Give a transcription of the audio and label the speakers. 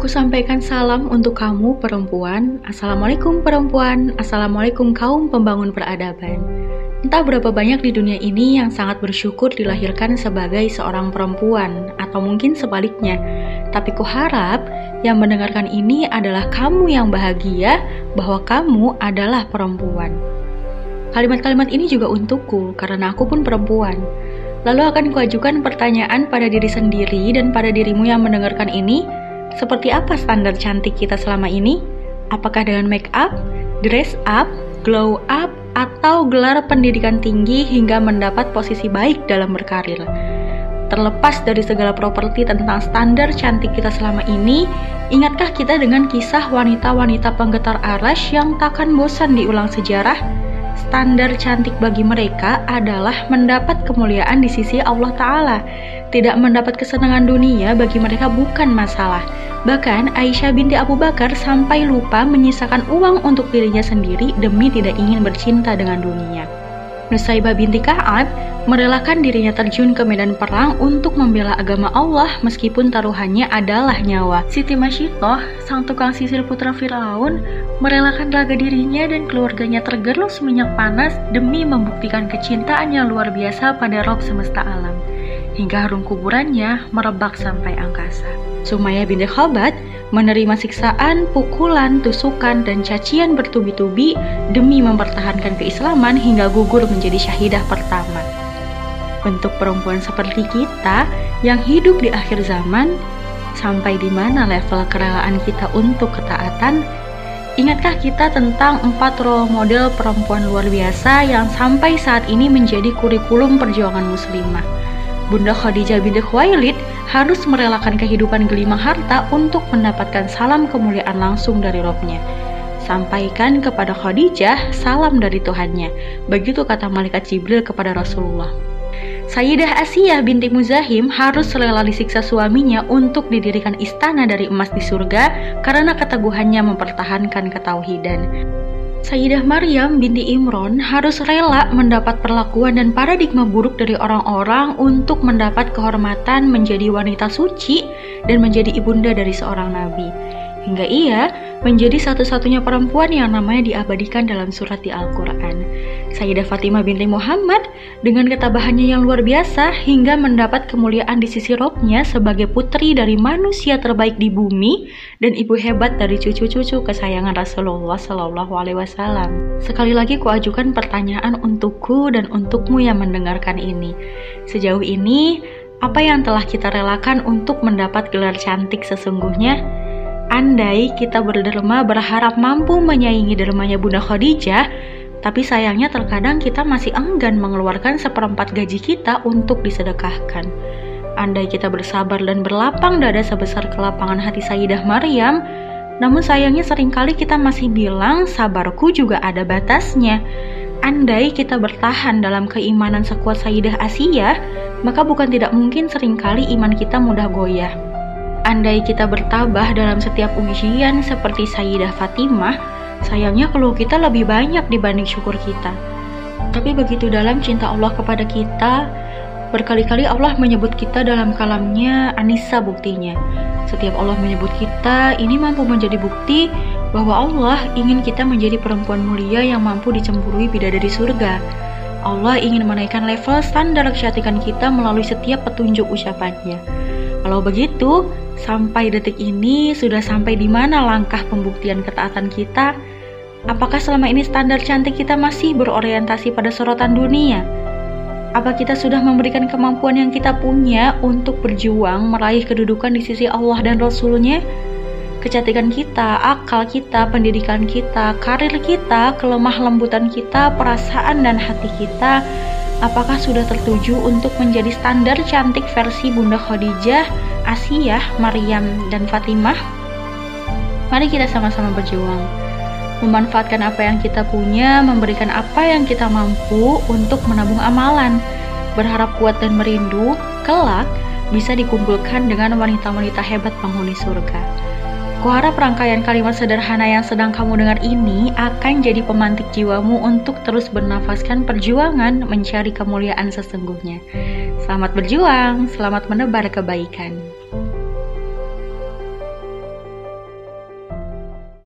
Speaker 1: Ku sampaikan salam untuk kamu perempuan. Assalamualaikum perempuan. Assalamualaikum kaum pembangun peradaban. Entah berapa banyak di dunia ini yang sangat bersyukur dilahirkan sebagai seorang perempuan, atau mungkin sebaliknya. Tapi ku harap yang mendengarkan ini adalah kamu yang bahagia bahwa kamu adalah perempuan. Kalimat-kalimat ini juga untukku, karena aku pun perempuan. Lalu akan kuajukan pertanyaan pada diri sendiri dan pada dirimu yang mendengarkan ini, seperti apa standar cantik kita selama ini? Apakah dengan make up, dress up, glow up, atau gelar pendidikan tinggi hingga mendapat posisi baik dalam berkarir? Terlepas dari segala properti tentang standar cantik kita selama ini, ingatkah kita dengan kisah wanita-wanita penggetar arash yang takkan bosan diulang sejarah? Standar cantik bagi mereka adalah mendapat kemuliaan di sisi Allah Ta'ala. Tidak mendapat kesenangan dunia bagi mereka bukan masalah. Bahkan Aisyah binti Abu Bakar sampai lupa menyisakan uang untuk dirinya sendiri demi tidak ingin bercinta dengan dunia. Nusaibah binti Ka'ab merelakan dirinya terjun ke medan perang untuk membela agama Allah meskipun taruhannya adalah nyawa. Siti Masyitoh, sang tukang sisir putra Firaun, merelakan raga dirinya dan keluarganya tergerus minyak panas demi membuktikan kecintaan yang luar biasa pada Rob semesta alam. Hingga harum kuburannya merebak sampai angkasa. Sumaya binti Khobat menerima siksaan, pukulan, tusukan, dan cacian bertubi-tubi demi mempertahankan keislaman hingga gugur menjadi syahidah pertama. Bentuk perempuan seperti kita yang hidup di akhir zaman, sampai di mana level kerelaan kita untuk ketaatan? Ingatkah kita tentang empat role model perempuan luar biasa yang sampai saat ini menjadi kurikulum perjuangan muslimah? Bunda Khadijah binti Khuwailid harus merelakan kehidupan gelimang harta untuk mendapatkan salam kemuliaan langsung dari robnya. Sampaikan kepada Khadijah salam dari Tuhannya. Begitu kata malaikat Jibril kepada Rasulullah. Sayyidah Asiyah binti Muzahim harus rela disiksa suaminya untuk didirikan istana dari emas di surga karena keteguhannya mempertahankan ketauhidan. Sayyidah Maryam binti Imron harus rela mendapat perlakuan dan paradigma buruk dari orang-orang untuk mendapat kehormatan menjadi wanita suci dan menjadi ibunda dari seorang nabi. Hingga ia menjadi satu-satunya perempuan yang namanya diabadikan dalam surat di Al-Quran. Sayyidah Fatimah binti Muhammad dengan ketabahannya yang luar biasa hingga mendapat kemuliaan di sisi robnya sebagai putri dari manusia terbaik di bumi dan ibu hebat dari cucu-cucu kesayangan Rasulullah Shallallahu Alaihi Wasallam. Sekali lagi kuajukan pertanyaan untukku dan untukmu yang mendengarkan ini. Sejauh ini, apa yang telah kita relakan untuk mendapat gelar cantik sesungguhnya? Andai kita berderma berharap mampu menyaingi dermanya Bunda Khadijah, tapi sayangnya terkadang kita masih enggan mengeluarkan seperempat gaji kita untuk disedekahkan. Andai kita bersabar dan berlapang dada sebesar kelapangan hati Sayyidah Maryam, namun sayangnya sering kali kita masih bilang sabarku juga ada batasnya. Andai kita bertahan dalam keimanan sekuat Sayyidah Asia, maka bukan tidak mungkin sering kali iman kita mudah goyah. Andai kita bertabah dalam setiap ujian seperti Sayyidah Fatimah, sayangnya keluh kita lebih banyak dibanding syukur kita. Tapi begitu dalam cinta Allah kepada kita, berkali-kali Allah menyebut kita dalam kalamnya Anissa buktinya. Setiap Allah menyebut kita, ini mampu menjadi bukti bahwa Allah ingin kita menjadi perempuan mulia yang mampu dicemburui bidadari surga. Allah ingin menaikkan level standar kecantikan kita melalui setiap petunjuk ucapannya. Kalau begitu, Sampai detik ini sudah sampai di mana langkah pembuktian ketaatan kita? Apakah selama ini standar cantik kita masih berorientasi pada sorotan dunia? Apa kita sudah memberikan kemampuan yang kita punya untuk berjuang meraih kedudukan di sisi Allah dan Rasulnya? Kecantikan kita, akal kita, pendidikan kita, karir kita, kelemah lembutan kita, perasaan dan hati kita, apakah sudah tertuju untuk menjadi standar cantik versi Bunda Khadijah Asiyah, Maryam, dan Fatimah, mari kita sama-sama berjuang. Memanfaatkan apa yang kita punya, memberikan apa yang kita mampu untuk menabung amalan. Berharap kuat dan merindu, kelak bisa dikumpulkan dengan wanita-wanita hebat penghuni surga. Kuharap rangkaian kalimat sederhana yang sedang kamu dengar ini akan jadi pemantik jiwamu untuk terus bernafaskan perjuangan mencari kemuliaan sesungguhnya. Selamat berjuang, selamat menebar kebaikan.